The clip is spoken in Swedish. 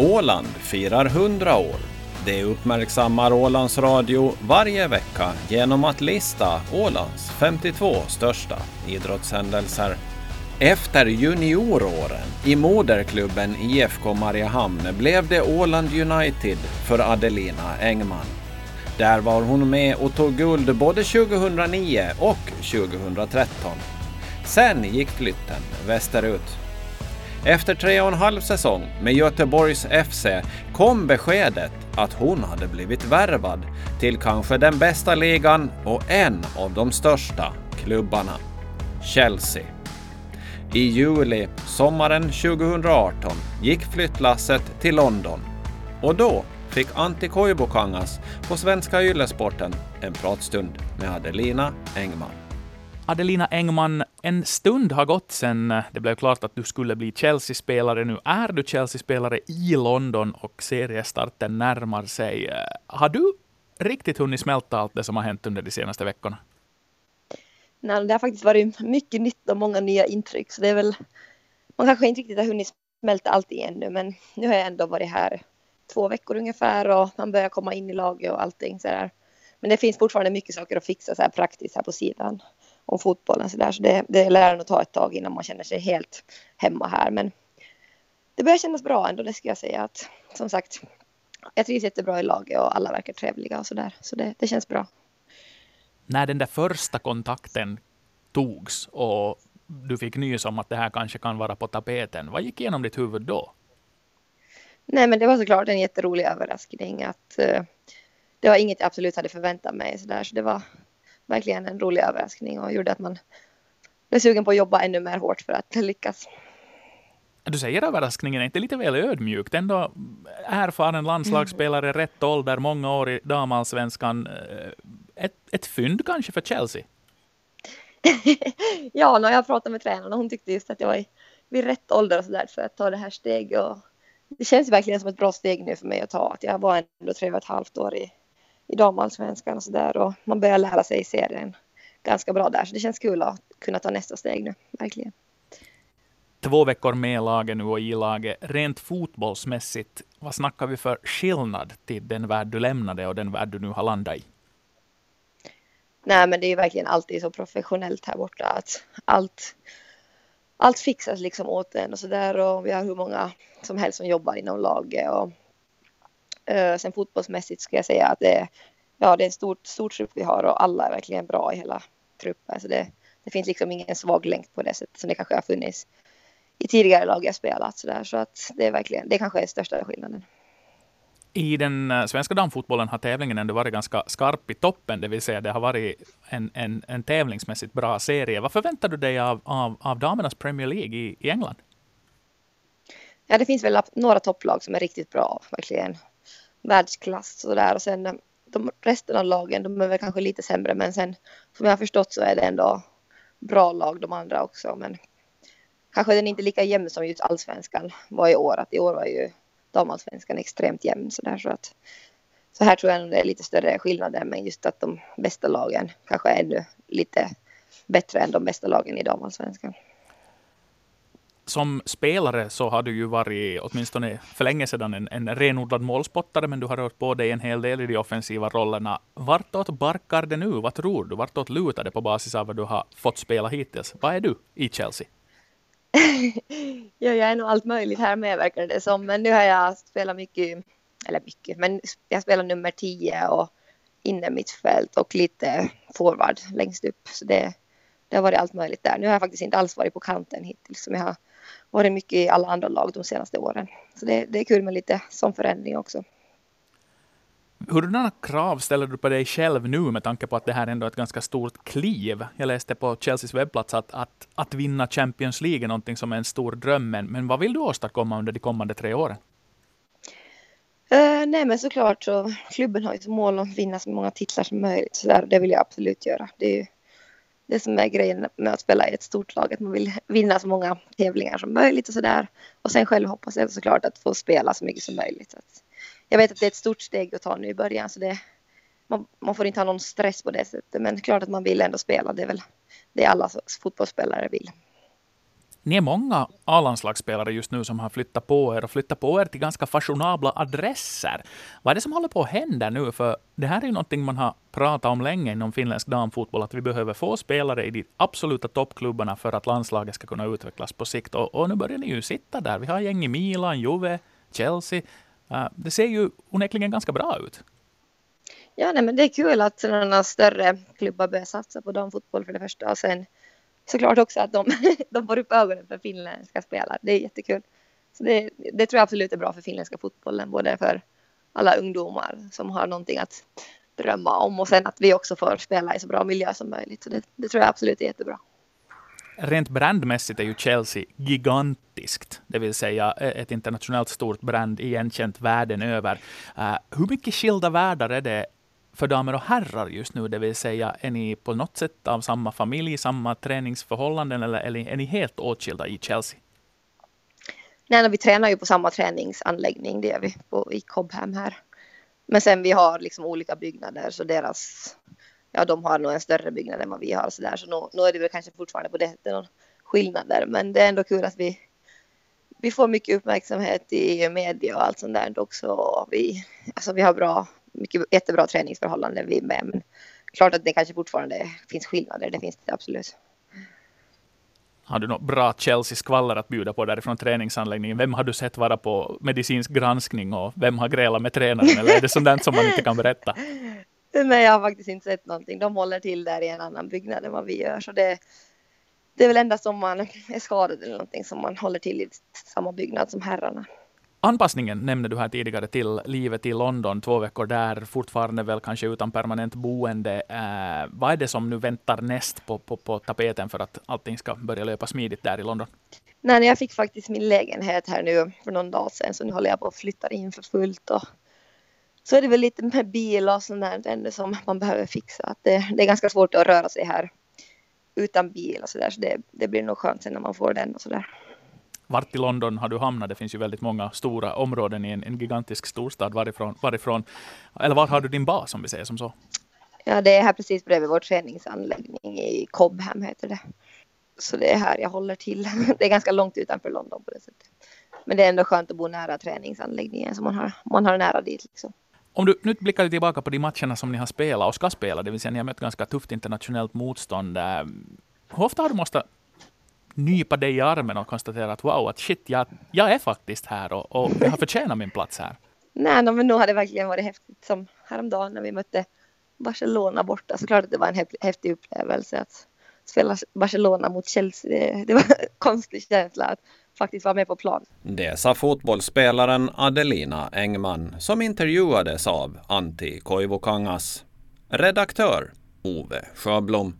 Åland firar 100 år. Det uppmärksammar Ålands Radio varje vecka genom att lista Ålands 52 största idrottshändelser. Efter junioråren i moderklubben IFK Mariehamn blev det Åland United för Adelina Engman. Där var hon med och tog guld både 2009 och 2013. Sen gick flytten västerut. Efter tre och en halv säsong med Göteborgs FC kom beskedet att hon hade blivit värvad till kanske den bästa ligan och en av de största klubbarna, Chelsea. I juli sommaren 2018 gick flyttlasset till London och då fick Antti Koivukangas på Svenska Yllesporten en pratstund med Adelina Engman. Adelina Engman, en stund har gått sedan eh, det blev klart att du skulle bli Chelsea-spelare. Nu är du Chelsea-spelare i London och seriestarten närmar sig. Eh, har du riktigt hunnit smälta allt det som har hänt under de senaste veckorna? Nej, det har faktiskt varit mycket nytt och många nya intryck, så det är väl man kanske inte riktigt har hunnit smälta allt ännu, men nu har jag ändå varit här två veckor ungefär och man börjar komma in i laget och allting så där. Men det finns fortfarande mycket saker att fixa så här praktiskt här på sidan om fotbollen så där. Så det, det lär nog ta ett tag innan man känner sig helt hemma här. Men det börjar kännas bra ändå, det ska jag säga. Att, som sagt, jag trivs jättebra i laget och alla verkar trevliga och så där. Så det, det känns bra. När den där första kontakten togs och du fick nys om att det här kanske kan vara på tapeten, vad gick igenom ditt huvud då? Nej, men det var såklart en jätterolig överraskning att uh, det var inget jag absolut hade förväntat mig så där, så det var verkligen en rolig överraskning och gjorde att man blev sugen på att jobba ännu mer hårt för att lyckas. Du säger överraskningen är inte lite väl ödmjukt? Ändå erfaren landslagsspelare, mm. rätt ålder, många år i damallsvenskan. Eh, ett, ett fynd kanske för Chelsea? ja, när jag pratade med tränaren hon tyckte just att jag var vid rätt ålder och så där för att ta det här steget. Och det känns verkligen som ett bra steg nu för mig att ta. Att jag var ändå tre och ett halvt år i, i damallsvenskan och så där och man börjar lära sig serien ganska bra där. Så det känns kul att kunna ta nästa steg nu, verkligen. Två veckor med laget nu och i laget. Rent fotbollsmässigt, vad snackar vi för skillnad till den värld du lämnade och den värld du nu har landat i? Nej, men det är verkligen alltid så professionellt här borta att allt, allt fixas liksom åt en och så där och vi har hur många som helst som jobbar inom laget och sen fotbollsmässigt ska jag säga att det är, ja, det är en stor, stor trupp vi har och alla är verkligen bra i hela truppen så det, det finns liksom ingen svag länk på det sättet som det kanske har funnits i tidigare lag jag spelat så där så att det är verkligen det kanske är största skillnaden. I den eh, svenska damfotbollen har tävlingen ändå varit ganska skarp i toppen, det vill säga det har varit en, en, en tävlingsmässigt bra serie. Vad förväntar du dig av, av, av damernas Premier League i, i England? Ja, det finns väl några topplag som är riktigt bra, verkligen världsklass sådär. Och sen eh, de resten av lagen, de är väl kanske lite sämre, men sen som jag har förstått så är det ändå bra lag de andra också, men kanske den är inte lika jämn som just allsvenskan var i år, att i år var ju damallsvenskan extremt jämn sådär. Så att så här tror jag nog det är lite större skillnader men just att de bästa lagen kanske är ännu lite bättre än de bästa lagen i damallsvenskan. Som spelare så har du ju varit, åtminstone för länge sedan, en, en renodlad målspottare, men du har rört på dig en hel del i de offensiva rollerna. Vartåt barkar det nu? Vad tror du? Vartåt lutar det på basis av vad du har fått spela hittills? Vad är du i Chelsea? ja, jag är nog allt möjligt här med verkar det som. Men nu har jag spelat mycket, eller mycket, men jag spelar nummer 10 och inne mittfält och lite forward längst upp. Så det, det har varit allt möjligt där. Nu har jag faktiskt inte alls varit på kanten hittills som jag har varit mycket i alla andra lag de senaste åren. Så det, det är kul med lite sån förändring också. Hurdana krav ställer du på dig själv nu med tanke på att det här ändå är ett ganska stort kliv? Jag läste på Chelseas webbplats att, att, att vinna Champions League är någonting som är en stor dröm. Men, men vad vill du åstadkomma under de kommande tre åren? Uh, nej men såklart så klubben har ju som mål att vinna så många titlar som möjligt. Så där, det vill jag absolut göra. Det är det som är grejen med att spela i ett stort lag. Att man vill vinna så många tävlingar som möjligt och sådär. Och sen själv hoppas jag såklart att få spela så mycket som möjligt. Att jag vet att det är ett stort steg att ta nu i början så det, man, man, får inte ha någon stress på det sättet men klart att man vill ändå spela. Det är väl det alla fotbollsspelare vill. Ni är många A-landslagsspelare just nu som har flyttat på er och flyttat på er till ganska fashionabla adresser. Vad är det som håller på att hända nu? För det här är ju någonting man har pratat om länge inom finländsk damfotboll, att vi behöver få spelare i de absoluta toppklubbarna för att landslaget ska kunna utvecklas på sikt. Och, och nu börjar ni ju sitta där. Vi har gäng i Milan, Juve, Chelsea. Uh, det ser ju onekligen ganska bra ut. Ja, nej, men det är kul att sådana större klubbar börjar satsa på damfotboll för det första. Och sen såklart också att de, de får upp ögonen för finländska spelare. Det är jättekul. Så det, det tror jag absolut är bra för finländska fotbollen, både för alla ungdomar som har någonting att drömma om och sen att vi också får spela i så bra miljö som möjligt. Så det, det tror jag absolut är jättebra. Rent brandmässigt är ju Chelsea gigantiskt, det vill säga eh, ett internationellt stort brand, igenkänt världen över. Uh, hur mycket skilda världar är det för damer och herrar just nu? Det vill säga, är ni på något sätt av samma familj, samma träningsförhållanden eller är ni helt åtskilda i Chelsea? Nej, vi tränar ju på samma träningsanläggning, det gör vi på, i Cobham här. Men sen vi har liksom olika byggnader så deras, ja de har nog en större byggnad än vad vi har så där så nu, nu är det väl kanske fortfarande på det sättet någon skillnad där men det är ändå kul att vi vi får mycket uppmärksamhet i media och allt sånt där också. Vi, alltså vi har bra mycket, jättebra träningsförhållanden vi med. Men klart att det kanske fortfarande finns skillnader, det finns det absolut. Har du något bra Chelsea-skvaller att bjuda på därifrån träningsanläggningen? Vem har du sett vara på medicinsk granskning och vem har grälat med tränaren? Eller är det sådant som man inte kan berätta? Nej, jag har faktiskt inte sett någonting. De håller till där i en annan byggnad än vad vi gör. Så det, det är väl endast om man är skadad eller någonting som man håller till i samma byggnad som herrarna. Anpassningen nämnde du här tidigare till livet i London, två veckor där, fortfarande väl kanske utan permanent boende. Eh, vad är det som nu väntar näst på, på, på tapeten för att allting ska börja löpa smidigt där i London? Nej, jag fick faktiskt min lägenhet här nu för någon dag sedan, så nu håller jag på att flytta in för fullt. Och så är det väl lite med bil och sånt där som man behöver fixa. Att det, det är ganska svårt att röra sig här utan bil och så där, så det, det blir nog skönt sen när man får den och så där. Vart i London har du hamnat? Det finns ju väldigt många stora områden i en, en gigantisk storstad. Varifrån, varifrån, eller var har du din bas om vi säger som så? Ja, det är här precis bredvid vår träningsanläggning i Cobham heter det. Så det är här jag håller till. Det är ganska långt utanför London på det sättet. Men det är ändå skönt att bo nära träningsanläggningen så man har, man har nära dit. Liksom. Om du nu blickar tillbaka på de matcherna som ni har spelat och ska spela, det vill säga ni har mött ganska tufft internationellt motstånd. Eh, hur ofta har du måste nypa dig i armen och konstatera att wow, att shit, jag, jag är faktiskt här och, och jag har förtjänat min plats här? Nej, men nu har det verkligen varit häftigt. Som häromdagen när vi mötte Barcelona borta, så klart att det var en häftig upplevelse att spela Barcelona mot Chelsea. Det, det var en konstig känsla att faktiskt vara med på plan. Det sa fotbollsspelaren Adelina Engman som intervjuades av Antti Koivukangas. Redaktör Ove Sjöblom.